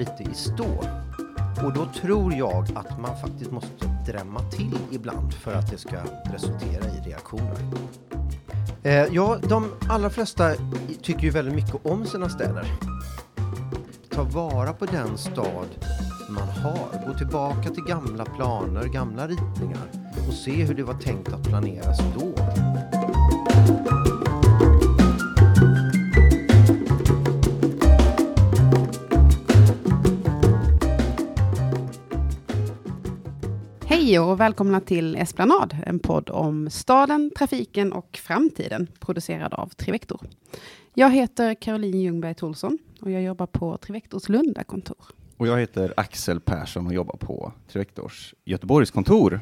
lite i stå. Och då tror jag att man faktiskt måste drämma till ibland för att det ska resultera i reaktioner. Eh, ja, de allra flesta tycker ju väldigt mycket om sina städer. Ta vara på den stad man har. Gå tillbaka till gamla planer, gamla ritningar och se hur det var tänkt att planeras då. Hej och välkomna till Esplanad, en podd om staden, trafiken och framtiden, producerad av Trivector. Jag heter Caroline Ljungberg Tolsson och jag jobbar på Trivectors Lunda-kontor. Och jag heter Axel Persson och jobbar på Trivectors Göteborgskontor.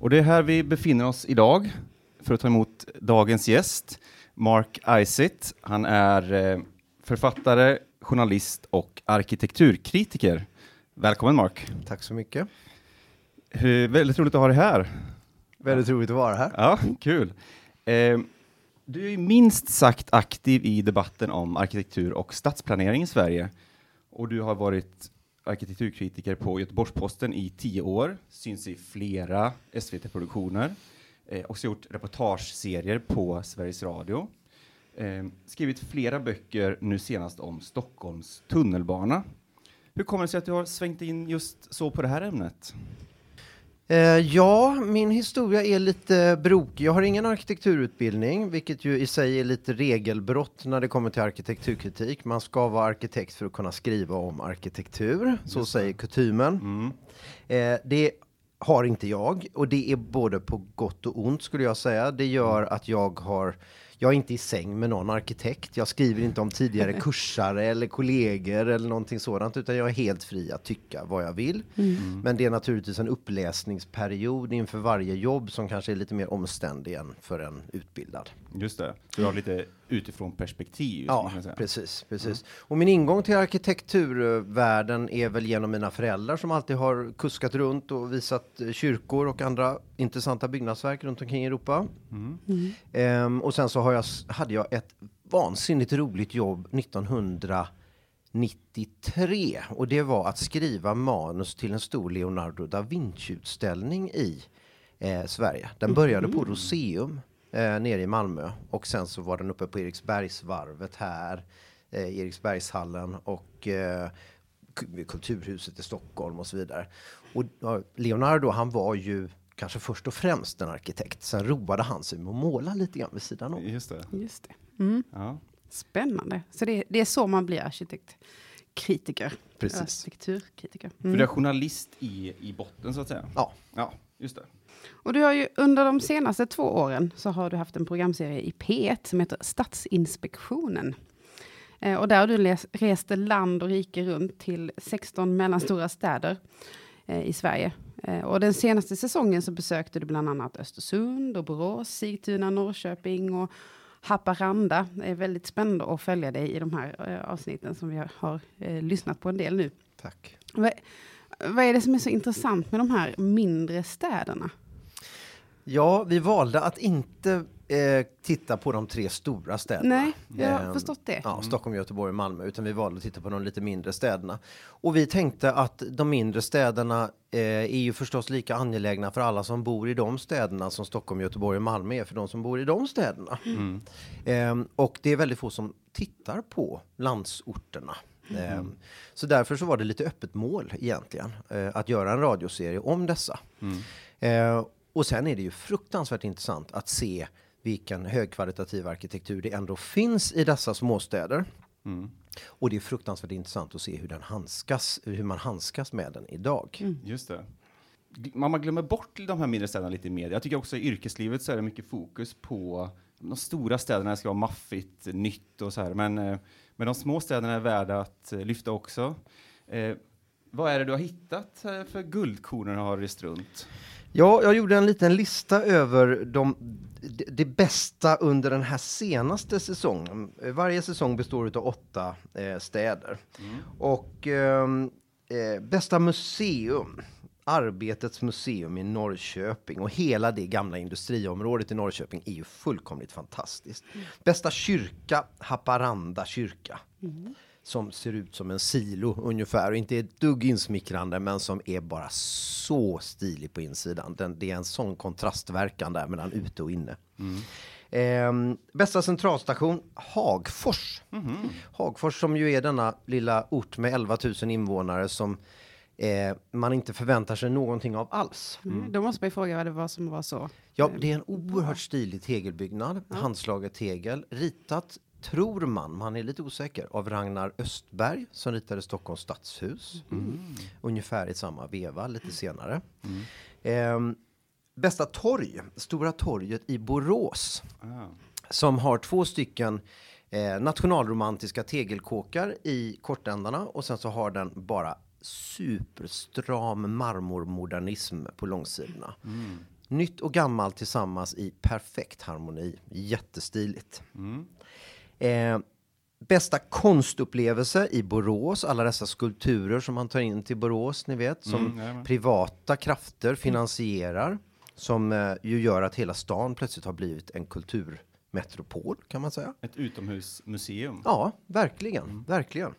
Och det är här vi befinner oss idag för att ta emot dagens gäst, Mark Isitt. Han är eh, författare, journalist och arkitekturkritiker. Välkommen Mark! Tack så mycket. Hur, väldigt roligt att ha dig här. Väldigt roligt att vara här. Ja, kul. Eh, du är minst sagt aktiv i debatten om arkitektur och stadsplanering i Sverige. Och du har varit arkitekturkritiker på Göteborgs-Posten i tio år, syns i flera SVT-produktioner, eh, också gjort reportageserier på Sveriges Radio. Eh, skrivit flera böcker, nu senast om Stockholms tunnelbana. Hur kommer det sig att du har svängt in just så på det här ämnet? Eh, ja, min historia är lite brokig. Jag har ingen arkitekturutbildning, vilket ju i sig är lite regelbrott när det kommer till arkitekturkritik. Man ska vara arkitekt för att kunna skriva om arkitektur, så säger kutymen. Mm. Eh, det har inte jag, och det är både på gott och ont skulle jag säga. Det gör att jag har jag är inte i säng med någon arkitekt. Jag skriver inte om tidigare kursare eller kollegor eller någonting sådant, utan jag är helt fri att tycka vad jag vill. Mm. Men det är naturligtvis en uppläsningsperiod inför varje jobb som kanske är lite mer omständig än för en utbildad. Just det, du har lite utifrån perspektiv. Ja, kan man säga. precis, precis. Och min ingång till arkitekturvärlden är väl genom mina föräldrar som alltid har kuskat runt och visat eh, kyrkor och andra intressanta byggnadsverk runt omkring i Europa. Mm. Ehm, och sen så har jag, hade jag ett vansinnigt roligt jobb 1993 och det var att skriva manus till en stor Leonardo da Vinci-utställning i eh, Sverige. Den började på Roseum eh, nere i Malmö och sen så var den uppe på Eriksbergsvarvet här, eh, Eriksbergshallen och eh, Ku- Kulturhuset i Stockholm och så vidare. Och Leonardo, han var ju kanske först och främst en arkitekt. Sen roade han sig med att måla lite grann vid sidan om. Just det. Just det. Mm. Ja. Spännande. Så det, det är så man blir arkitektkritiker. Precis. Arkitekturkritiker. För Mm. du är journalist i, i botten så att säga? Ja. Ja, just det. Och du har ju under de senaste två åren så har du haft en programserie i P1 som heter Stadsinspektionen. Eh, och där har du rest land och rike runt till 16 mellanstora städer eh, i Sverige. Eh, och den senaste säsongen så besökte du bland annat Östersund och Borås, Sigtuna, Norrköping och Haparanda. Det är väldigt spännande att följa dig i de här eh, avsnitten som vi har, har eh, lyssnat på en del nu. Tack. Vad är det som är så intressant med de här mindre städerna? Ja, vi valde att inte eh, titta på de tre stora städerna. Nej, jag har Ehm, förstått det. Ja, Stockholm, Göteborg och Malmö. Utan vi valde att titta på de lite mindre städerna. Och vi tänkte att de mindre städerna eh, är ju förstås lika angelägna för alla som bor i de städerna som Stockholm, Göteborg och Malmö är för de som bor i de städerna. Ehm, och det är väldigt få som tittar på landsorterna. Ehm, så därför så var det lite öppet mål egentligen eh, att göra en radioserie om dessa. Eh, och sen är det ju fruktansvärt intressant att se vilken högkvalitativ arkitektur det ändå finns i dessa småstäder. Och det är fruktansvärt intressant att se hur den handskas, hur man handskas med den idag. Just det. Man glömmer bort de här mindre städerna lite media. Jag tycker också i yrkeslivet så är det mycket fokus på de stora städerna det ska vara maffigt, nytt och så här. Men, eh, men de små städerna är värda att eh, lyfta också. Eh, vad är det du har hittat eh, för guldkorn när du har rest runt? Ja, jag gjorde en liten lista över de, det, det bästa under den här senaste säsongen. Varje säsong består av åtta eh, städer. Och ehm, eh, bästa museum, Arbetets museum i Norrköping och hela det gamla industriområdet i Norrköping är ju fullkomligt fantastiskt. Bästa kyrka, Haparanda kyrka. Som ser ut som en silo ungefär och inte är ett dugg insmickrande men som är bara så stilig på insidan. Den, det är en sån kontrastverkan där mellan ute och inne. Eh, bästa centralstation Hagfors. Hagfors som ju är denna lilla ort med 11 000 invånare som eh, man inte förväntar sig någonting av alls. Mm. Då måste man ju fråga vad det var som var så. Ja, det är en oerhört stilig tegelbyggnad, handslaget tegel, ritat tror man, man är lite osäker, av Ragnar Östberg som ritade Stockholms stadshus. Ungefär i samma veva, lite senare. Ehm, bästa torg, Stora torget i Borås, Ah. som har två stycken eh, nationalromantiska tegelkåkar i kortändarna och sen så har den bara superstram marmormodernism på långsidorna. Nytt och gammalt tillsammans i perfekt harmoni. Jättestiligt. Eh, bästa konstupplevelse i Borås. Alla dessa skulpturer som man tar in till Borås, ni vet. Som Mm, privata krafter finansierar. Som eh, ju gör att hela stan plötsligt har blivit en kulturmetropol, kan man säga. Ett utomhusmuseum. Ja, verkligen, verkligen.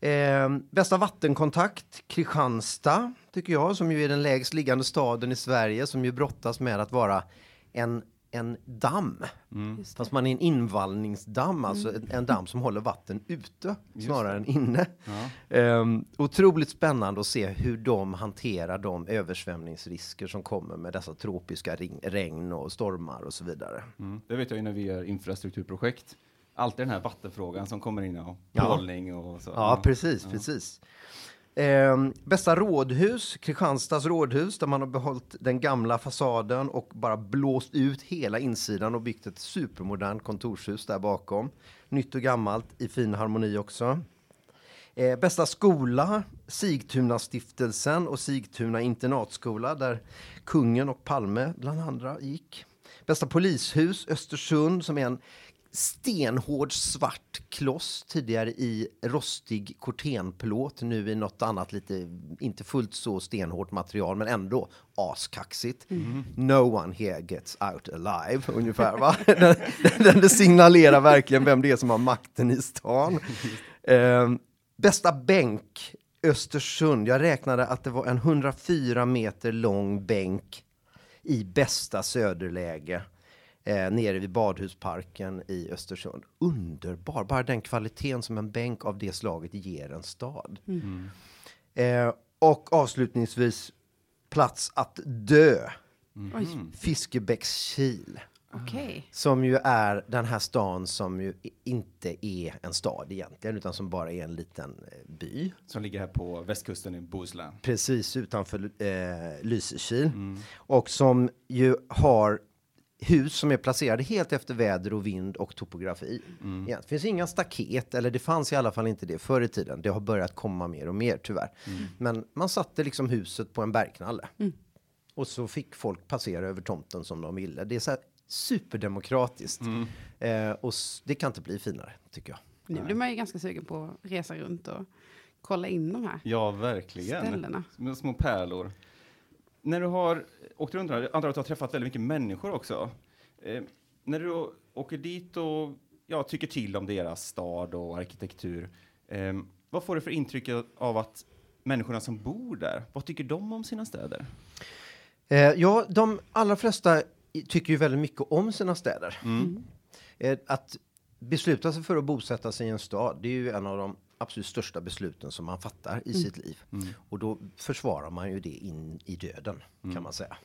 Eh, bästa vattenkontakt, Kristianstad, tycker jag, som ju är den lägst liggande staden i Sverige, som ju brottas med att vara en, en damm. Just Fast man är en invallningsdamm, alltså en, en damm som håller vatten ute snarare än inne. Ja. Ehm, otroligt spännande att se hur de hanterar de översvämningsrisker som kommer med dessa tropiska ring, regn och stormar och så vidare. Mm. Det vet jag ju när vi gör infrastrukturprojekt. Alltid den här vattenfrågan som kommer in och Ja. och så. Ja, precis, precis. Eh, bästa rådhus, Kristianstads rådhus, där man har behållit den gamla fasaden och bara blåst ut hela insidan och byggt ett supermodernt kontorshus där bakom. Nytt och gammalt i fin harmoni också. Eh, bästa skola, Sigtuna stiftelsen och Sigtuna internatskola där kungen och Palme bland andra gick. Bästa polishus, Östersund som är en stenhård svart kloss tidigare i rostig kortenplåt, nu i något annat lite, inte fullt så stenhårt material men ändå askaxigt. No one here gets out alive, ungefär va? den, den, den signalerar verkligen vem det är som har makten i stan. Ehm, bästa bänk, Östersund. Jag räknade att det var en 104 meter lång bänk i bästa söderläge eh, nere vid Badhusparken i Östersund. Underbar! Bara den kvaliteten som en bänk av det slaget ger en stad. Eh, och avslutningsvis, plats att dö. Oj, Fiskebäckskil. okej. Som ju är den här stan som ju inte är en stad egentligen, utan som bara är en liten eh, by. Som ligger här på västkusten i Bohuslän. Precis utanför eh, Lysekil. Och som ju har hus som är placerade helt efter väder och vind och topografi. Ja, det finns inga staket, eller det fanns i alla fall inte det förr i tiden. Det har börjat komma mer och mer tyvärr. Men man satte liksom huset på en bergknalle. Och så fick folk passera över tomten som de ville. Det är så här superdemokratiskt. Eh, och det kan inte bli finare, tycker jag. Nu blir man ju ganska sugen på att resa runt och kolla in de här Ja, verkligen. ställena. Små, små pärlor. När du har åkt runt här, antar att du har träffat väldigt mycket människor också. Eh, när du då åker dit och ja, tycker till om deras stad och arkitektur, eh, vad får du för intryck av att människorna som bor där, vad tycker de om sina städer? Eh, ja, de allra flesta tycker ju väldigt mycket om sina städer. Eh, att besluta sig för att bosätta sig i en stad, det är ju en av de absolut största besluten som man fattar i sitt liv. Och då försvarar man ju det in i döden, kan man säga.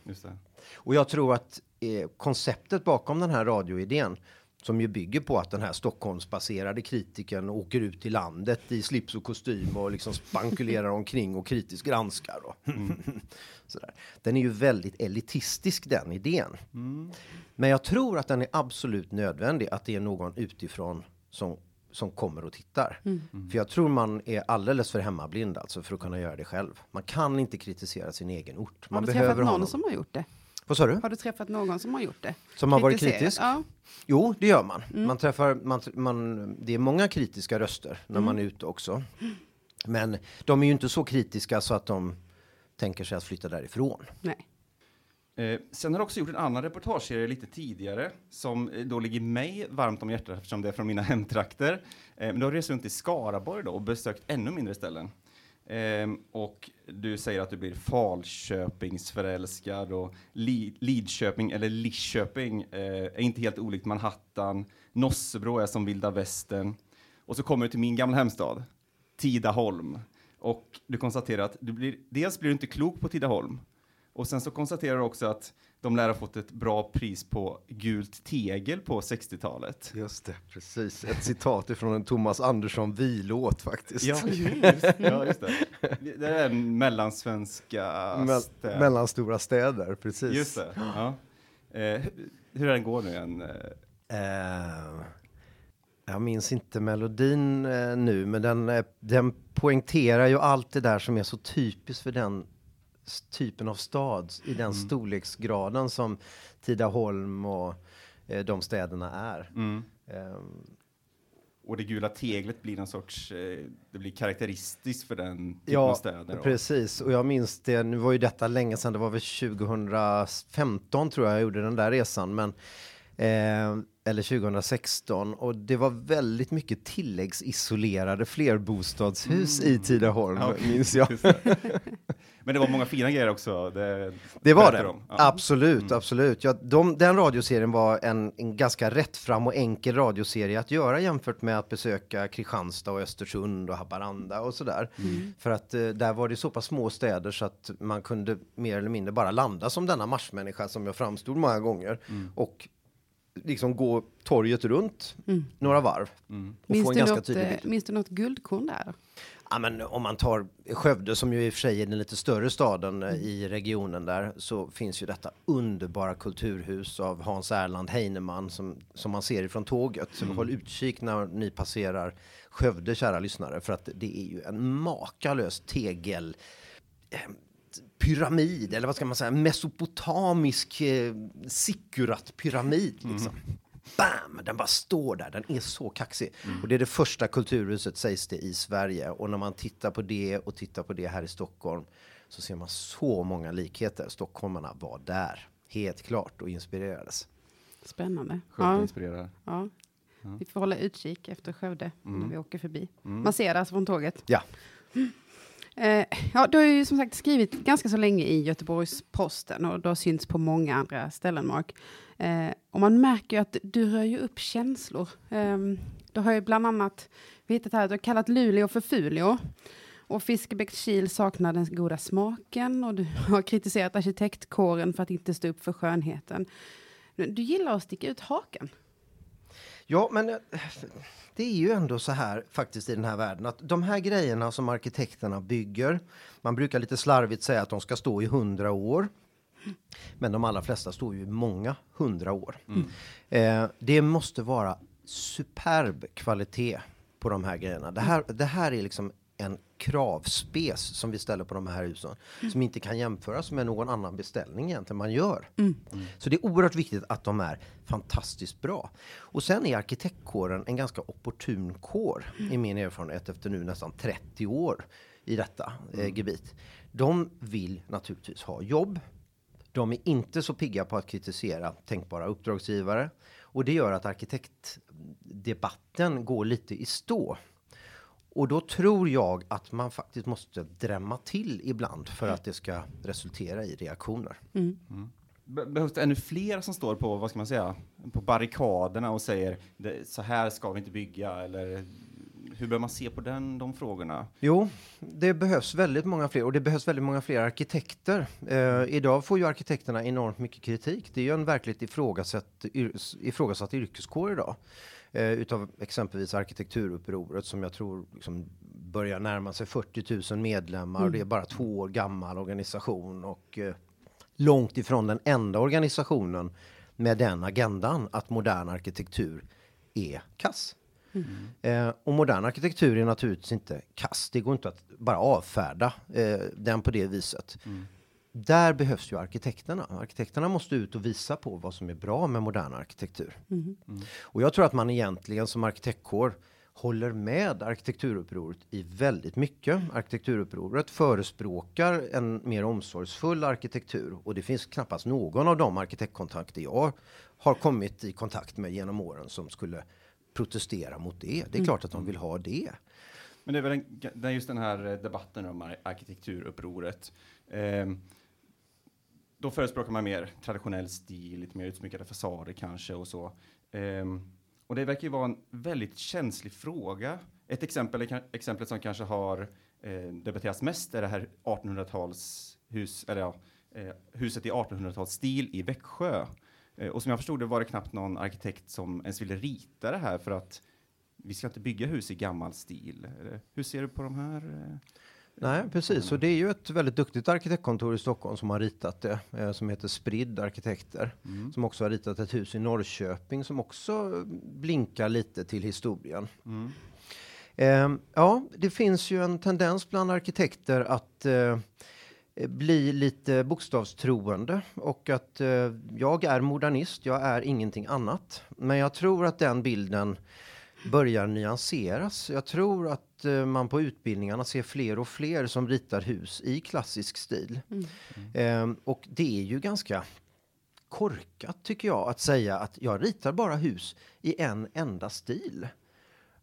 Och jag tror att eh, konceptet bakom den här radioidén som ju bygger på att den här Stockholmsbaserade kritiken åker ut i landet i slips och kostym och liksom spankulerar omkring och kritiskt granskar. Och sådär. Den är ju väldigt elitistisk den idén. Men jag tror att den är absolut nödvändig att det är någon utifrån som som kommer och tittar. För jag tror man är alldeles för hemmablind alltså för att kunna göra det själv. Man kan inte kritisera sin egen ort. Har Man du behöver någon någon. som har gjort det? Vad sa du? Har du träffat någon som har gjort det? Som har varit kritisk? Ja. Jo, det gör man. Man träffar, man, man, det är många kritiska röster när man är ute också. Men de är ju inte så kritiska så att de tänker sig att flytta därifrån. Nej. Eh, sen har du också gjort en annan reportageserie lite tidigare som eh, då ligger mig varmt om hjärtat eftersom det är från mina hemtrakter. Eh, men du har rest runt i Skaraborg då och besökt ännu mindre ställen. Eh, och du säger att du blir Falköpingsförälskad och Li Lidköping eller Lidköping eh, är inte helt olikt Manhattan. Nossebro är som vilda västern. Och så kommer du till min gamla hemstad, Tidaholm. Och du konstaterar att du blir, dels blir du inte klok på Tidaholm och sen så konstaterar du också att de lär ha fått ett bra pris på gult tegel på 60-talet. Just det, precis. Ett citat ifrån en Thomas Andersson vi-låt faktiskt. Ja, just, ja, just det. Det är en mellansvenska Mell städ. mellanstora städer, precis. Just det. Ja. Eh, hur den går nu igen? Eh, jag minns inte melodin eh, nu, men den, eh, den poängterar ju allt det där som är så typiskt för den typen av stad i den storleksgraden som Tidaholm och eh, de städerna är. Mm. Eh, Och det gula teglet blir någon sorts, eh, det blir karaktäristiskt för den typen Ja, av städer. då. precis. Och jag minns det, nu var ju detta länge sedan, det var väl 2015 tror jag jag gjorde den där resan, men eh, eller 2016 och det var väldigt mycket tilläggsisolerade flerbostadshus i Tidaholm, Ja, okej. minns jag. Men det var många fina grejer också. Det, Det var det. de. Ja. Absolut, absolut. Ja, de, den radioserien var en, en ganska rättfram och enkel radioserie att göra jämfört med att besöka Kristianstad och Östersund och Haparanda och sådär. För att eh, där var det så pass små städer så att man kunde mer eller mindre bara landa som denna marsmänniska som jag framstod många gånger och liksom gå torget runt några varv och Minns få en ganska något, tydlig eh, bild. minns du något guldkorn där? Ja, men om man tar Skövde som ju i och för sig är den lite större staden eh, i regionen där så finns ju detta underbara kulturhus av Hans Erland Heinemann som, som man ser ifrån tåget. Så håll utkik när ni passerar Skövde kära lyssnare för att det är ju en makalös tegel eh, pyramid eller vad ska man säga mesopotamisk eh, sikurat pyramid liksom. Bam! Den bara står där. Den är så kaxig. Och det är det första kulturhuset sägs det i Sverige. Och när man tittar på det och tittar på det här i Stockholm så ser man så många likheter. Stockholmarna var där, helt klart, och inspirerades. Spännande. Skövde Ja, inspirerar. ja. Vi får hålla utkik efter Skövde när vi åker förbi. Man ser det alltså från tåget. Ja, Eh, ja, du har ju som sagt skrivit ganska så länge i Göteborgs-Posten och du har synts på många andra ställen, Mark. Eh, och man märker ju att du rör ju upp känslor. Eh, du har ju bland annat, vi hittat här, du har kallat Luleå för Fulio. Och Fiskebäckskil saknar den goda smaken och du har kritiserat arkitektkåren för att inte stå upp för skönheten. Du gillar att sticka ut haken. Ja, men eh, det är ju ändå så här faktiskt i den här världen att de här grejerna som arkitekterna bygger, man brukar lite slarvigt säga att de ska stå i hundra år. Men de allra flesta står ju i många hundra år. Eh, det måste vara superb kvalitet på de här grejerna. Det här, det här är liksom en kravspes som vi ställer på de här husen som inte kan jämföras med någon annan beställning egentligen man gör. Så det är oerhört viktigt att de är fantastiskt bra. Och sen är arkitektkåren en ganska opportun kår i min erfarenhet efter nu nästan 30 år i detta eh, gebit. De vill naturligtvis ha jobb. De är inte så pigga på att kritisera tänkbara uppdragsgivare och det gör att arkitektdebatten går lite i stå. Och då tror jag att man faktiskt måste drämma till ibland för att det ska resultera i reaktioner. Be- Behövs det ännu fler som står på, vad ska man säga, på barrikaderna och säger det, så här ska vi inte bygga eller hur bör man se på den, de frågorna? Jo, det behövs väldigt många fler och det behövs väldigt många fler arkitekter. Eh, idag får ju arkitekterna enormt mycket kritik. Det är ju en verkligt ifrågasatt, yr, ifrågasatt yrkeskår idag. Eh, utav exempelvis arkitekturupproret som jag tror liksom börjar närma sig 40 000 medlemmar. Och det är bara två år gammal organisation och eh, långt ifrån den enda organisationen med den agendan att modern arkitektur är kass. Eh, och modern arkitektur är naturligtvis inte kass. Det går inte att bara avfärda eh, den på det viset. Där behövs ju arkitekterna. Arkitekterna måste ut och visa på vad som är bra med modern arkitektur. Och jag tror att man egentligen som arkitektkår håller med arkitekturupproret i väldigt mycket. Arkitekturupproret förespråkar en mer omsorgsfull arkitektur och det finns knappast någon av de arkitektkontakter jag har kommit i kontakt med genom åren som skulle protestera mot det. Det är klart att de vill ha det. Men det är väl en, just den här debatten om ar- arkitekturupproret. Eh, då förespråkar man mer traditionell stil, lite mer utsmyckade fasader kanske och så. Um, och det verkar ju vara en väldigt känslig fråga. Ett exempel, exemplet som kanske har eh, debatterats mest är det här 1800-talshus, eller ja, eh, huset i 1800-talsstil i Växjö. Eh, och som jag förstod det var det knappt någon arkitekt som ens ville rita det här för att vi ska inte bygga hus i gammal stil. Eh, hur ser du på de här? Eh? Nej, precis. Och det är ju ett väldigt duktigt arkitektkontor i Stockholm som har ritat det, eh, som heter Spridd Arkitekter, Mm. som också har ritat ett hus i Norrköping som också blinkar lite till historien. Mm. Eh, ja, det finns ju en tendens bland arkitekter att eh, bli lite bokstavstroende och att eh, jag är modernist, jag är ingenting annat. Men jag tror att den bilden börjar nyanseras. Jag tror att eh, man på utbildningarna ser fler och fler som ritar hus i klassisk stil. Eh, och det är ju ganska korkat tycker jag att säga att jag ritar bara hus i en enda stil.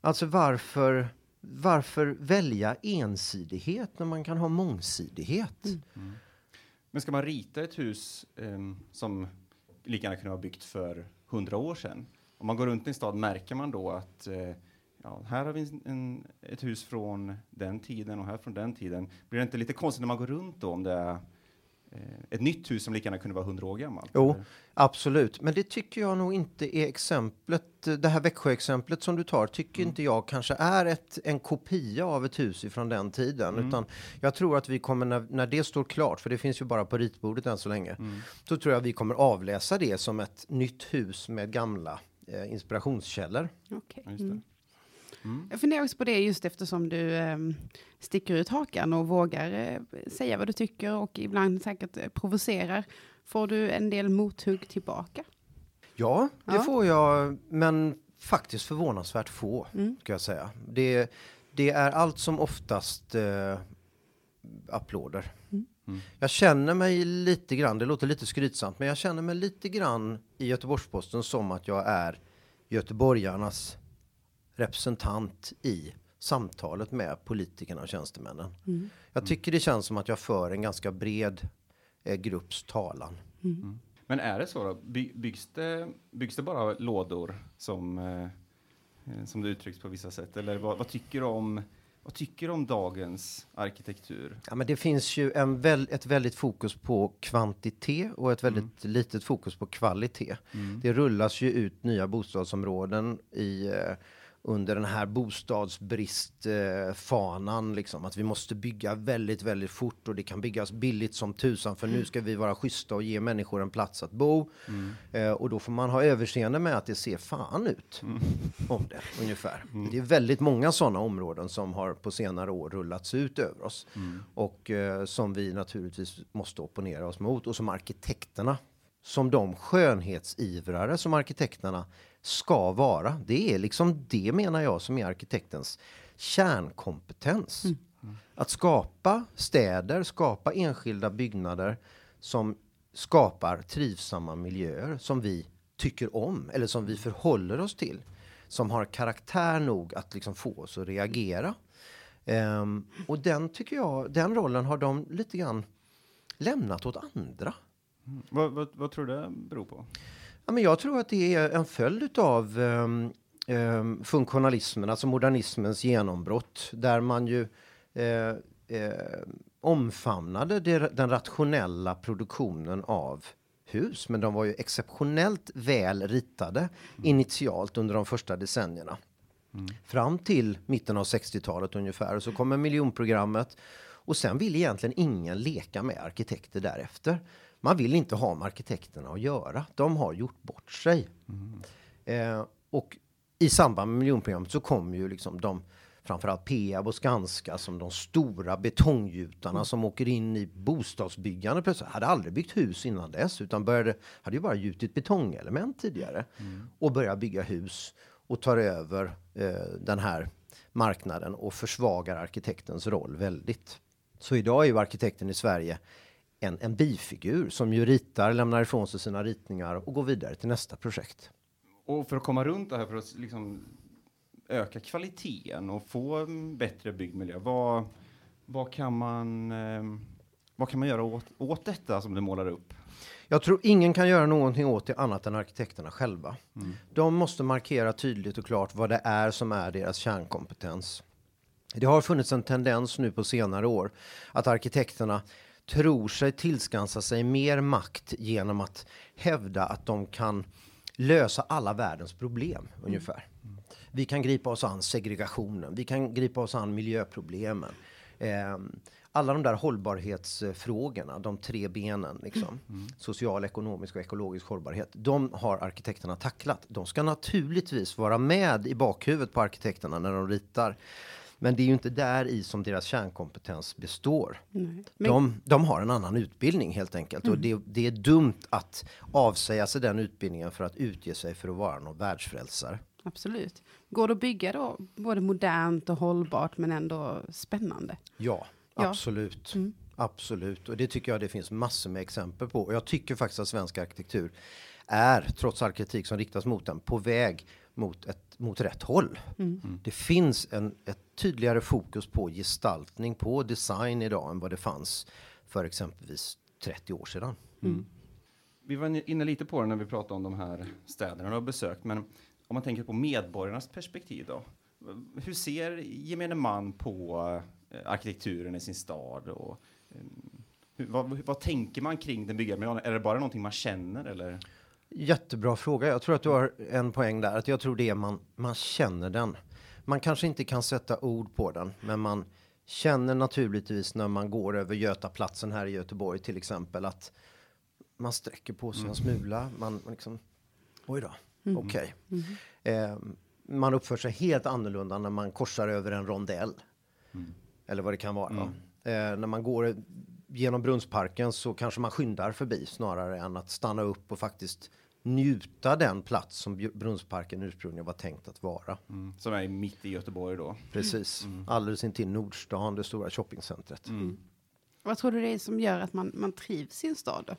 Alltså varför, varför välja ensidighet när man kan ha mångsidighet? Men ska man rita ett hus ehm, som lika gärna kunde vara byggt för hundra år sedan? Om man går runt i en stad märker man då att eh, ja, här har vi en, en, ett hus från den tiden och här från den tiden. Blir det inte lite konstigt när man går runt då om det är eh, ett nytt hus som lika gärna kunde vara hundra år gammalt? Jo. eller? Absolut, men det tycker jag nog inte är exemplet. Det här Växjö-exemplet som du tar tycker inte jag kanske är ett, en kopia av ett hus ifrån den tiden. Utan jag tror att vi kommer, när, när det står klart, för det finns ju bara på ritbordet än så länge, så tror jag vi kommer avläsa det som ett nytt hus med gamla eh, inspirationskällor. Just det. Mm. Jag funderar också på det just eftersom du ehm, sticker ut hakan och vågar eh, säga vad du tycker och ibland säkert eh, provocerar. Får du en del mothugg tillbaka? Ja, det Ja. får jag, men faktiskt förvånansvärt få, ska jag säga. Det, det är allt som oftast eh, applåder. Mm. Jag känner mig lite grann, det låter lite skrytsamt, men jag känner mig lite grann i Göteborgs-Posten som att jag är göteborgarnas representant i samtalet med politikerna och tjänstemännen. Jag tycker det känns som att jag för en ganska bred eh, grupps talan. Men är det så då? By, byggs, det, byggs det bara lådor som, eh, eh, som det uttrycks på vissa sätt? Eller vad, vad, tycker du om, vad tycker du om dagens arkitektur? Ja, men det finns ju en väl, ett väldigt fokus på kvantitet och ett väldigt litet fokus på kvalitet. Det rullas ju ut nya bostadsområden i, eh, under den här bostadsbristfanan. Eh, liksom. Att vi måste bygga väldigt, väldigt fort och det kan byggas billigt som tusan för nu ska vi vara schyssta och ge människor en plats att bo. Eh, och då får man ha överseende med att det ser fan ut om det ungefär. Det är väldigt många sådana områden som har på senare år rullats ut över oss och eh, som vi naturligtvis måste opponera oss mot och som arkitekterna som de skönhetsivrare som arkitekterna ska vara. Det är liksom det menar jag som är arkitektens kärnkompetens. Att skapa städer, skapa enskilda byggnader som skapar trivsamma miljöer som vi tycker om eller som vi förhåller oss till. Som har karaktär nog att liksom få oss att reagera. Ehm, och den tycker jag, den rollen har de lite grann lämnat åt andra. Vad, vad, vad tror du det beror på? Ja, men jag tror att det är en följd av um, um, funktionalismen, alltså modernismens genombrott, där man ju eh, eh, omfamnade det, den rationella produktionen av hus, men de var ju exceptionellt väl ritade initialt under de första decennierna. Fram till mitten av 60-talet ungefär, så kommer miljonprogrammet och sen vill egentligen ingen leka med arkitekter därefter. Man vill inte ha med arkitekterna att göra. De har gjort bort sig. Eh, och i samband med miljonprogrammet så kom ju liksom de framförallt Peab och Skanska som de stora betonggjutarna som åker in i bostadsbyggande plötsligt. Hade aldrig byggt hus innan dess utan började, hade ju bara gjutit betongelement tidigare och började bygga hus. och tar över eh, den här marknaden och försvagar arkitektens roll väldigt. Så idag är ju arkitekten i Sverige en, en bifigur som ju ritar, lämnar ifrån sig sina ritningar och går vidare till nästa projekt. Och för att komma runt det här, för att liksom öka kvaliteten och få en bättre byggmiljö, vad, vad, kan, man, eh, vad kan man göra åt, åt detta som du målar upp? Jag tror ingen kan göra någonting åt det annat än arkitekterna själva. Mm. De måste markera tydligt och klart vad det är som är deras kärnkompetens. Det har funnits en tendens nu på senare år att arkitekterna tror sig tillskansa sig mer makt genom att hävda att de kan lösa alla världens problem ungefär. Vi kan gripa oss an segregationen, vi kan gripa oss an miljöproblemen. Eh, alla de där hållbarhetsfrågorna, de tre benen, liksom, social, ekonomisk och ekologisk hållbarhet, de har arkitekterna tacklat. De ska naturligtvis vara med i bakhuvudet på arkitekterna när de ritar. Men det är ju inte där i som deras kärnkompetens består. Nej. Men, De, de har en annan utbildning helt enkelt. Och det, det är dumt att avsäga sig den utbildningen för att utge sig för att vara någon världsfrälsare. Absolut. Går det att bygga då både modernt och hållbart men ändå spännande? Ja, Ja. absolut. Mm. Absolut. Och det tycker jag det finns massor med exempel på. Och jag tycker faktiskt att svensk arkitektur är, trots all kritik som riktas mot den, på väg mot, ett, mot rätt håll. Mm. Det finns en, ett tydligare fokus på gestaltning, på design idag än vad det fanns för exempelvis 30 år sedan. Vi var inne lite på det när vi pratade om de här städerna har besökt, men om man tänker på medborgarnas perspektiv då? Hur ser gemene man på eh, arkitekturen i sin stad? Och, eh, hur, vad, vad tänker man kring den byggda miljön? Är det bara någonting man känner eller? Jättebra fråga. Jag tror att du har en poäng där. Att jag tror det är man, man känner den. Man kanske inte kan sätta ord på den, men man känner naturligtvis när man går över Götaplatsen här i Göteborg till exempel att man sträcker på sig en smula. Man, man liksom, oj då, okej. Eh, man uppför sig helt annorlunda när man korsar över en rondell. Eller vad det kan vara. Eh, när man går genom Brunnsparken så kanske man skyndar förbi snarare än att stanna upp och faktiskt njuta den plats som Brunnsparken ursprungligen var tänkt att vara. Som är mitt i Göteborg då? Precis. Alldeles intill Nordstan, det stora shoppingcentret. Vad tror du det är som gör att man, man trivs i en stad? Då?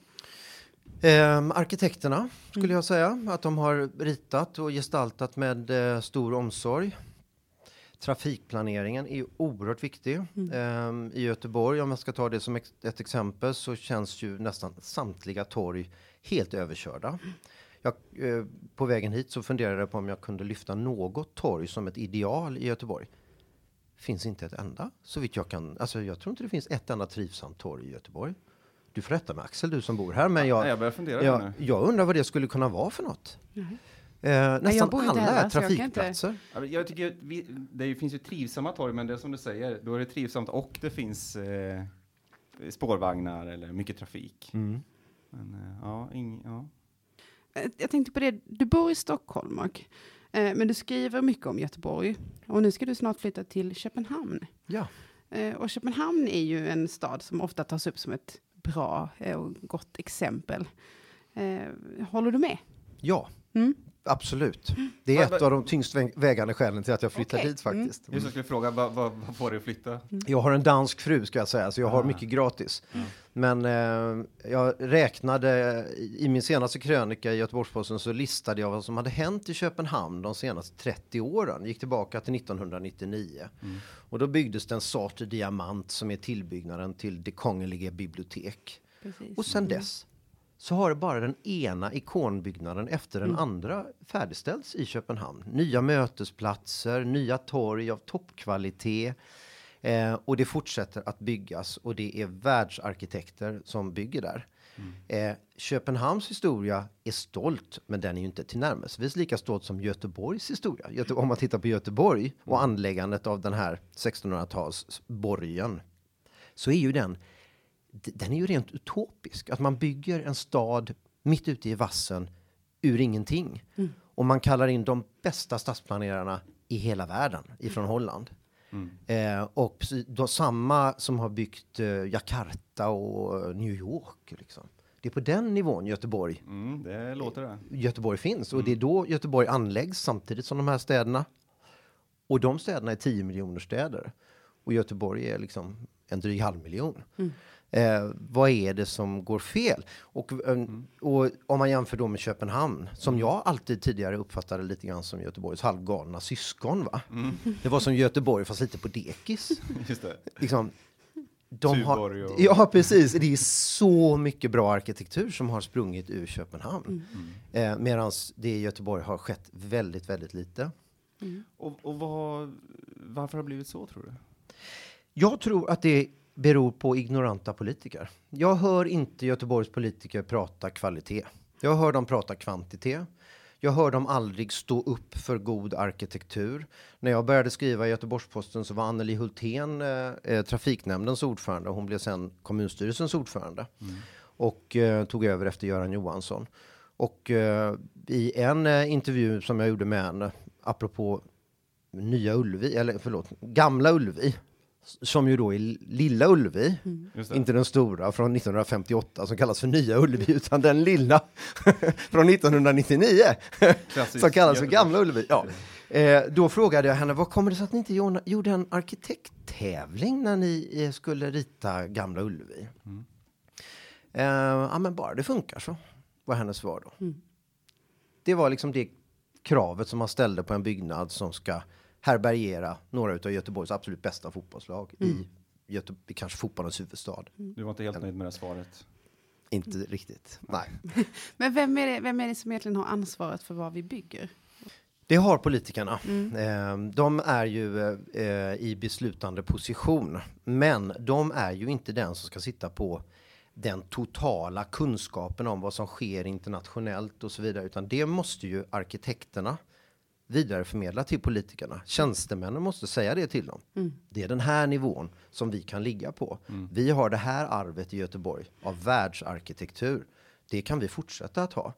Ehm, arkitekterna skulle jag säga att de har ritat och gestaltat med eh, stor omsorg. Trafikplaneringen är oerhört viktig. Ehm, I Göteborg, om jag ska ta det som ex- ett exempel, så känns ju nästan samtliga torg helt överkörda. Jag, eh, på vägen hit så funderade jag på om jag kunde lyfta något torg som ett ideal i Göteborg. Finns inte ett enda, så vitt jag kan. Alltså, jag tror inte det finns ett enda trivsamt torg i Göteborg. Du får rätta mig Axel, du som bor här, men jag, Ja, jag börjar fundera Ja, nu. jag undrar vad det skulle kunna vara för något. Eh, jag nästan alla heller, är så jag inte- trafikplatser. Jag tycker vi, det finns ju trivsamma torg, men det är som du säger, då är det trivsamt och det finns eh, spårvagnar eller mycket trafik. Mm. Men, eh, ja, ing, ja. Eh, Jag tänkte på det, du bor i Stockholm, Mark. Eh, men du skriver mycket om Göteborg. Och nu ska du snart flytta till Köpenhamn. Ja. Eh, och Köpenhamn är ju en stad som ofta tas upp som ett bra eh, och gott exempel. Håller du med? ja, Mm. Absolut. Det är ett av de tyngst vä- vägande skälen till att jag flyttar Okej. hit faktiskt. Just jag skulle fråga, vad, vad, vad får dig att flytta? Jag har en dansk fru ska jag säga, så jag har Ah. mycket gratis. Men eh, jag räknade i min senaste krönika i Göteborgs-Posten så listade jag vad som hade hänt i Köpenhamn de senaste 30 åren. Gick tillbaka till 1999. Och då byggdes det en Sartre Diamant som är tillbyggnaden till Det Kongelige Bibliotek. Precis. Och sen dess så har bara den ena ikonbyggnaden efter den andra färdigställts i Köpenhamn. Nya mötesplatser, nya torg av toppkvalitet. Eh, och det fortsätter att byggas och det är världsarkitekter som bygger där. Eh, Köpenhamns historia är stolt, men den är ju inte tillnärmelsevis lika stolt som Göteborgs historia. Göte om man tittar på Göteborg och anläggandet av den här 1600-talsborgen så är ju den den är ju rent utopisk. Att man bygger en stad mitt ute i vassen ur ingenting. Och man kallar in de bästa stadsplanerarna i hela världen ifrån Holland. Eh, och då, samma som har byggt eh, Jakarta och eh, New York. Liksom. Det är på den nivån Göteborg, Mm, det låter det. Göteborg finns och det är då Göteborg anläggs samtidigt som de här städerna. Och de städerna är 10 miljoner städer och Göteborg är liksom en dryg halv miljon. Eh, vad är det som går fel? Och, eh, och om man jämför då med Köpenhamn, som jag alltid tidigare uppfattade lite grann som Göteborgs halvgalna syskon. Va? Det var som Göteborg fast lite på dekis. Just det. liksom, de har, och- Ja, precis. Det är så mycket bra arkitektur som har sprungit ur Köpenhamn. Eh, Medan det i Göteborg har skett väldigt, väldigt lite. Och, och vad, varför har det blivit så, tror du? Jag tror att det beror på ignoranta politiker. Jag hör inte Göteborgs politiker prata kvalitet. Jag hör dem prata kvantitet. Jag hör dem aldrig stå upp för god arkitektur. När jag började skriva i Göteborgs-Posten så var Anneli Hultén eh, eh, trafiknämndens ordförande. Hon blev sen kommunstyrelsens ordförande och eh, tog över efter Göran Johansson. Och eh, i en eh, intervju som jag gjorde med henne apropå Nya Ullevi, eller förlåt, Gamla Ullevi, som ju då är Lilla Ullevi, det. inte den stora från 1958 som kallas för Nya Ullevi, utan den lilla från 1999 Klassiskt som kallas för Gamla Ullevi. Ja. Eh, då frågade jag henne, vad kommer det sig att ni inte gjorde- en arkitekttävling när ni eh, skulle rita Gamla Ullevi? Eh, ja, men bara det funkar så, var hennes svar då. Det var liksom det kravet som man ställde på en byggnad som ska härbärgera några av Göteborgs absolut bästa fotbollslag i Göte kanske fotbollens huvudstad. Du var inte helt nöjd med det svaret? Inte riktigt, nej. Men vem är, det, vem är det som egentligen har ansvaret för vad vi bygger? Det har politikerna. Eh, de är ju eh, i beslutande position. Men de är ju inte den som ska sitta på den totala kunskapen om vad som sker internationellt och så vidare. Utan det måste ju arkitekterna vidareförmedla till politikerna. Tjänstemännen måste säga det till dem. Det är den här nivån som vi kan ligga på. Vi har det här arvet i Göteborg av världsarkitektur. Det kan vi fortsätta att ha.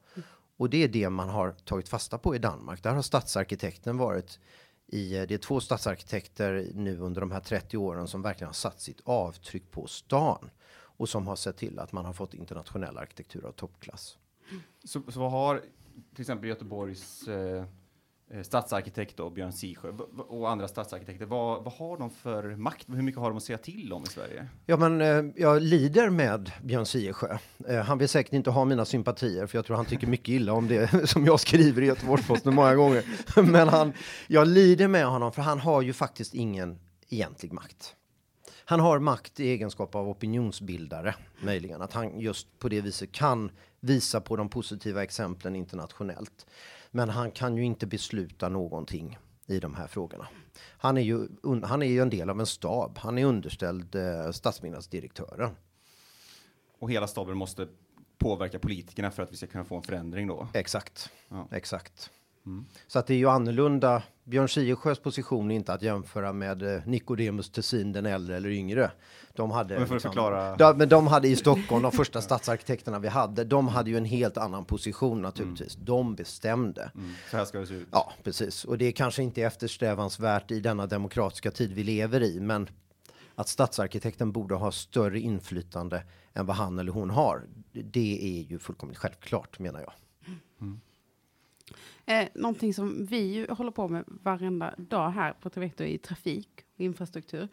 Och det är det man har tagit fasta på i Danmark. Där har stadsarkitekten varit i, det är två stadsarkitekter nu under de här 30 åren som verkligen har satt sitt avtryck på stan och som har sett till att man har fått internationell arkitektur av toppklass. Så, så vad har till exempel Göteborgs eh, Eh, stadsarkitekt då, Björn Sisjö och andra stadsarkitekter, vad, vad har de för makt? Hur mycket har de att säga till om i Sverige? Ja, men eh, jag lider med Björn Sisjö. Eh, han vill säkert inte ha mina sympatier, för jag tror han tycker mycket illa om det som jag skriver i Göteborgs-Posten många gånger. Men han, jag lider med honom, för han har ju faktiskt ingen egentlig makt. Han har makt i egenskap av opinionsbildare, möjligen. Att han just på det viset kan visa på de positiva exemplen internationellt. Men han kan ju inte besluta någonting i de här frågorna. Han är ju, han är ju en del av en stab. Han är underställd eh, stadsbyggnadsdirektören. Och hela staben måste påverka politikerna för att vi ska kunna få en förändring då. Exakt. Ja. Exakt. Så att det är ju annorlunda. Björn Siersjös position är inte att jämföra med eh, Nicodemus Tessin, den äldre eller yngre. De hade, Men för att förklara- Ja, men de hade i Stockholm, de första stadsarkitekterna vi hade, de hade ju en helt annan position naturligtvis. De bestämde. Mm. Så här ska det se ut. Ja, precis. Och det är kanske inte eftersträvansvärt i denna demokratiska tid vi lever i, men att stadsarkitekten borde ha större inflytande än vad han eller hon har, det är ju fullkomligt självklart menar jag. Eh, någonting som vi ju håller på med varenda dag här på Trivector i trafik och infrastruktur.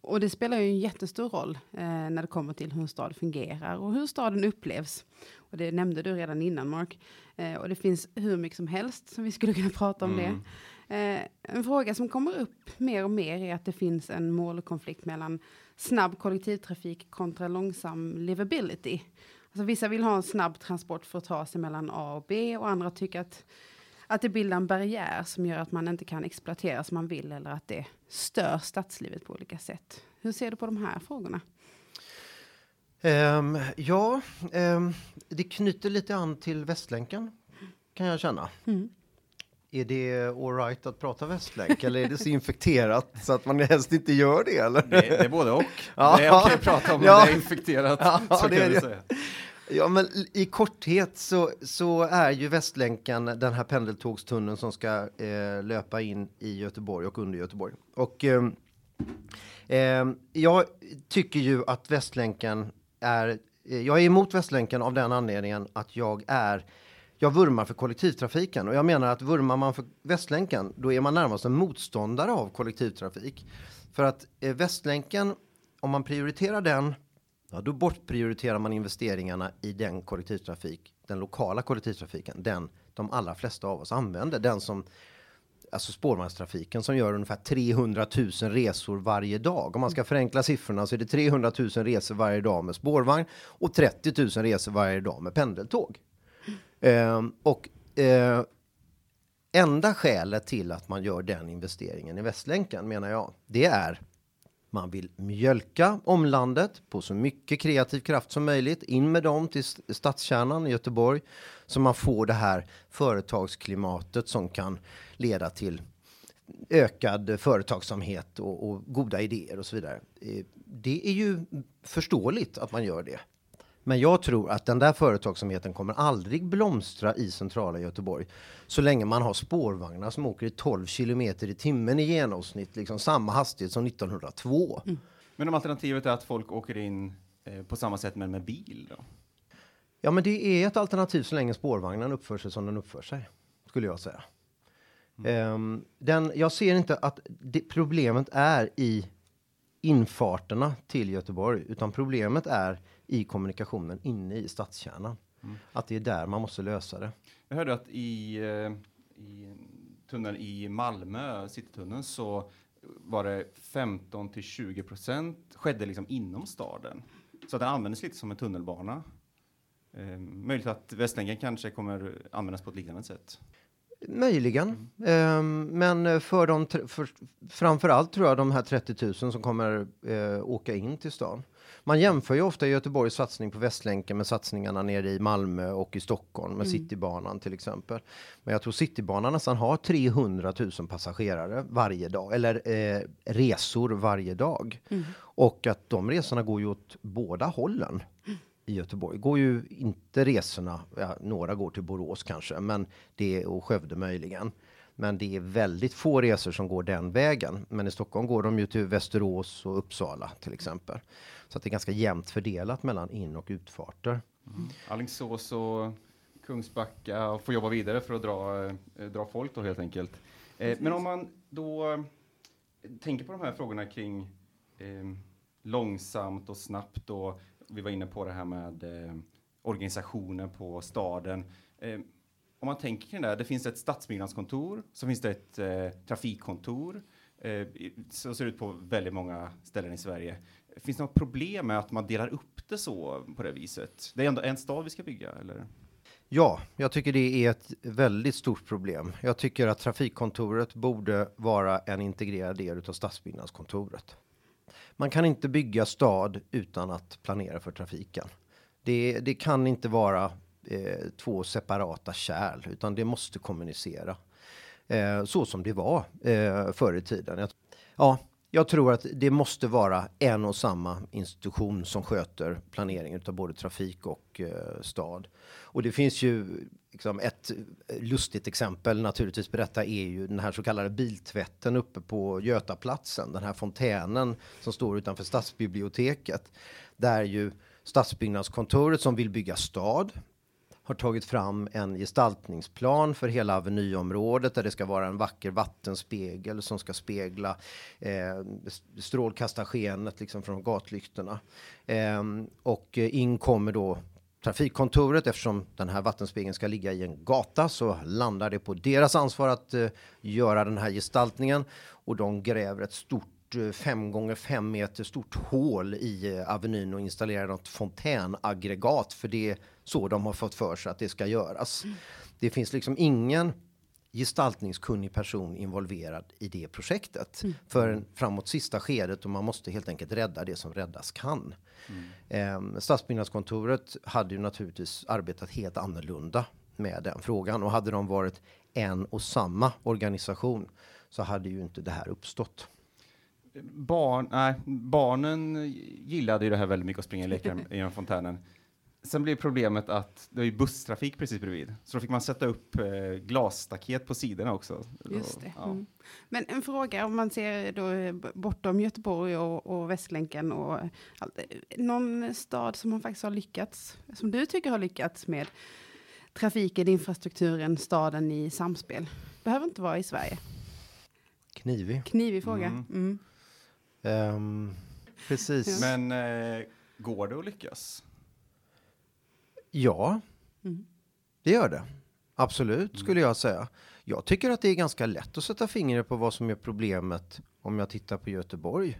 Och det spelar ju en jättestor roll eh, när det kommer till hur en stad fungerar och hur staden upplevs. Och det nämnde du redan innan Mark. Eh, och det finns hur mycket som helst som vi skulle kunna prata om det. Eh, en fråga som kommer upp mer och mer är att det finns en målkonflikt mellan snabb kollektivtrafik kontra långsam livability. Alltså vissa vill ha en snabb transport för att ta sig mellan A och B och andra tycker att, att det bildar en barriär som gör att man inte kan exploatera som man vill eller att det stör stadslivet på olika sätt. Hur ser du på de här frågorna? Ehm, ja, ehm, det knyter lite an till Västlänken kan jag känna. Mm. Är det alright att prata västlänk eller är det så infekterat så att man helst inte gör det eller? Det, det är både och. Ja. Det är okej att prata om, Ja. det är infekterat. Ja, så det kan det. säga. Ja, men i korthet så, så är ju Västlänken den här pendeltågstunneln som ska eh, löpa in i Göteborg och under Göteborg. Och eh, eh, jag tycker ju att Västlänken är eh, jag är emot Västlänken av den anledningen att jag är jag vurmar för kollektivtrafiken och jag menar att vurmar man för Västlänken, då är man närmast en motståndare av kollektivtrafik. För att eh, Västlänken, om man prioriterar den, ja, då bortprioriterar man investeringarna i den kollektivtrafik, den lokala kollektivtrafiken, den de allra flesta av oss använder, den som alltså spårvagnstrafiken som gör ungefär 300 000 resor varje dag. Om man ska förenkla siffrorna så är det 300 000 resor varje dag med spårvagn och 30 000 resor varje dag med pendeltåg. Eh, och eh, enda skälet till att man gör den investeringen i Västlänken menar jag, det är man vill mjölka omlandet på så mycket kreativ kraft som möjligt. In med dem till stadskärnan i Göteborg så man får det här företagsklimatet som kan leda till ökad företagsamhet och, och goda idéer och så vidare. Eh, det är ju förståeligt att man gör det. Men jag tror att den där företagsamheten kommer aldrig blomstra i centrala Göteborg så länge man har spårvagnar som åker i 12 kilometer i timmen i genomsnitt, liksom samma hastighet som 1902. Mm. Men om alternativet är att folk åker in eh, på samma sätt men med bil då? Ja, men det är ett alternativ så länge spårvagnen uppför sig som den uppför sig, skulle jag säga. Mm. Um, den, jag ser inte att det, problemet är i infarterna till Göteborg, utan problemet är i kommunikationen inne i stadskärnan. Mm. Att det är där man måste lösa det. Jag hörde att i, eh, i tunneln i Malmö, Citytunneln, så var det 15 till 20 procent skedde liksom inom staden. Så den användes lite som en tunnelbana. Eh, möjligt att Västlänken kanske kommer användas på ett liknande sätt. Möjligen, mm. um, men för de för, framförallt tror jag de här 30 000 som kommer uh, åka in till stan. Man jämför ju ofta Göteborgs satsning på Västlänken med satsningarna nere i Malmö och i Stockholm med mm. Citybanan till exempel. Men jag tror Citybanan nästan har 300 000 passagerare varje dag eller eh, resor varje dag mm. och att de resorna går ju åt båda hållen i Göteborg går ju inte resorna. Ja, några går till Borås kanske, men det är och Skövde möjligen. Men det är väldigt få resor som går den vägen. Men i Stockholm går de ju till Västerås och Uppsala till exempel. Så att det är ganska jämnt fördelat mellan in och utfarter. Mm. Alingsås och Kungsbacka och får jobba vidare för att dra, eh, dra folk då helt enkelt. Eh, men om man då eh, tänker på de här frågorna kring eh, långsamt och snabbt och vi var inne på det här med eh, organisationen på staden. Eh, om man tänker kring det, det finns ett stadsbyggnadskontor, så finns det ett eh, trafikkontor. Eh, så ser det ut på väldigt många ställen i Sverige. Finns det något problem med att man delar upp det så på det viset? Det är ändå en stad vi ska bygga, eller? Ja, jag tycker det är ett väldigt stort problem. Jag tycker att trafikkontoret borde vara en integrerad del av stadsbyggnadskontoret. Man kan inte bygga stad utan att planera för trafiken. Det, det kan inte vara eh, två separata kärl, utan det måste kommunicera. Eh, så som det var eh, förr i tiden. Jag, ja, jag tror att det måste vara en och samma institution som sköter planeringen av både trafik och eh, stad. Och det finns ju liksom ett lustigt exempel naturligtvis på detta är ju den här så kallade biltvätten uppe på Götaplatsen. Den här fontänen som står utanför stadsbiblioteket. Där ju stadsbyggnadskontoret som vill bygga stad har tagit fram en gestaltningsplan för hela Avenyområdet där det ska vara en vacker vattenspegel som ska spegla eh, strålkastarskenet liksom från gatlyktorna. Ehm, eh, och in kommer då trafikkontoret eftersom den här vattenspegeln ska ligga i en gata så landar det på deras ansvar att eh, göra den här gestaltningen och de gräver ett stort 5 gånger 5 meter stort hål i eh, Avenyn och installerar något fontänaggregat för det är så de har fått för sig att det ska göras. Mm. Det finns liksom ingen gestaltningskunnig person involverad i det projektet mm. för framåt sista skedet och man måste helt enkelt rädda det som räddas kan. Mm. Eh, Stadsbyggnadskontoret hade ju naturligtvis arbetat helt annorlunda med den frågan och hade de varit en och samma organisation så hade ju inte det här uppstått. Barn, nej, barnen gillade ju det här väldigt mycket att springa och leka i fontänen. sen blev problemet att det är ju busstrafik precis bredvid, så då fick man sätta upp eh, glasstaket på sidorna också. Just det. Ja. Mm. Men en fråga om man ser då eh, bortom Göteborg och, och Västlänken och allt. eh, Någon stad som man faktiskt har lyckats, som du tycker har lyckats med trafiken, infrastrukturen, staden i samspel. Behöver inte vara i Sverige. Knivig. Knivig fråga. Mm. Mm. Ehm, precis. Men eh, går det att lyckas? Ja, Mm. det gör det. Absolut, skulle jag säga. Jag tycker att det är ganska lätt att sätta fingret på vad som är problemet om jag tittar på Göteborg.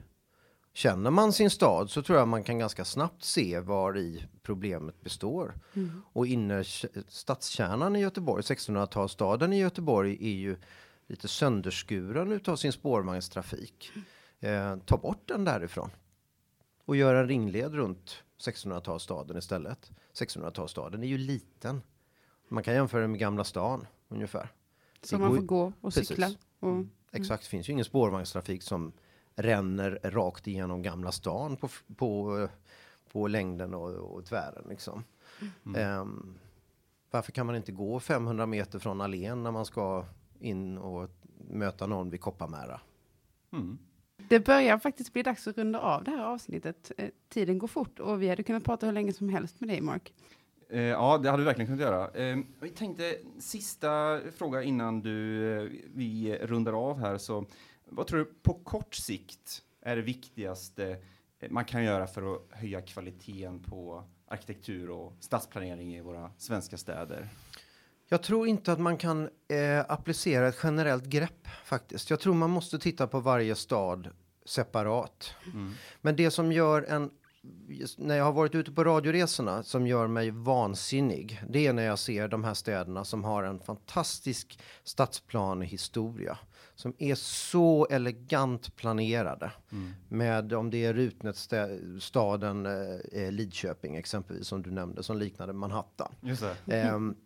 Känner man sin stad så tror jag man kan ganska snabbt se var i problemet består. Mm. Och inner stadskärnan i Göteborg, 1600-talsstaden i Göteborg, är ju lite sönderskuren utav sin spårvagnstrafik. Eh, ta bort den därifrån och gör en ringled runt 1600-talsstaden istället. 1600-talsstaden är ju liten. Man kan jämföra den med Gamla stan ungefär. Så man får gå och Precis. cykla. Och, Exakt, det finns ju ingen spårvagnstrafik som ränner rakt igenom Gamla stan på, på, eh, på längden och, och tvären liksom. Ehm, varför kan man inte gå 500 meter från allén när man ska in och möta någon vid Kopparmära? Mm. Det börjar faktiskt bli dags att runda av det här avsnittet. Eh, tiden går fort och vi hade kunnat prata hur länge som helst med dig, Mark. Eh, ja, det hade vi verkligen kunnat göra. Eh, vi tänkte, sista fråga innan du, eh, vi rundar av här. Så, vad tror du på kort sikt är det viktigaste eh, man kan göra för att höja kvaliteten på arkitektur och stadsplanering i våra svenska städer? Jag tror inte att man kan eh, applicera ett generellt grepp faktiskt. Jag tror man måste titta på varje stad separat. Men det som gör en när jag har varit ute på radioresorna som gör mig vansinnig. Det är när jag ser de här städerna som har en fantastisk stadsplanehistoria som är så elegant planerade med om det är Rutnätsstaden eh, Lidköping exempelvis som du nämnde som liknade Manhattan. Just det. Ehm,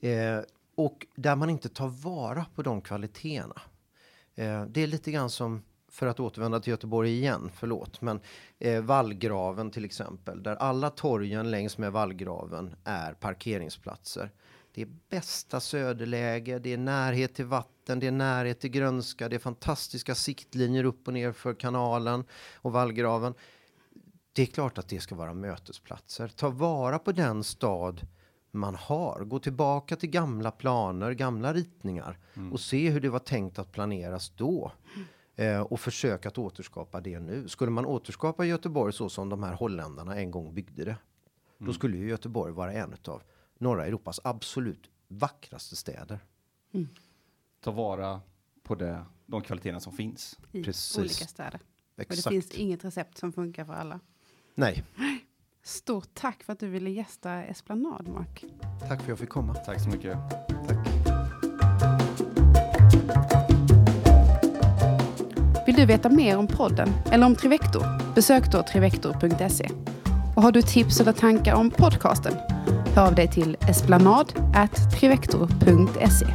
eh, och där man inte tar vara på de kvaliteterna. Eh, det är lite grann som, för att återvända till Göteborg igen, förlåt, men eh, vallgraven till exempel, där alla torgen längs med vallgraven är parkeringsplatser. Det är bästa söderläge, det är närhet till vatten, det är närhet till grönska, det är fantastiska siktlinjer upp och ner för kanalen och vallgraven. Det är klart att det ska vara mötesplatser. Ta vara på den stad man har. Gå tillbaka till gamla planer, gamla ritningar och se hur det var tänkt att planeras då. Eh, och försök att återskapa det nu. Skulle man återskapa Göteborg så som de här holländarna en gång byggde det. Då skulle ju Göteborg vara en av norra Europas absolut vackraste städer. Ta vara på det, de kvaliteterna som finns. I Precis. olika städer. Och det Exakt. finns inget recept som funkar för alla. Nej, Stort tack för att du ville gästa Esplanad, Mark. tack för att jag fick komma. Tack så mycket. Tack. Vill du veta mer om podden eller om Trivector? Besök då trivector.se. Och har du tips eller tankar om podcasten? Hör av dig till esplanad@trivector.se.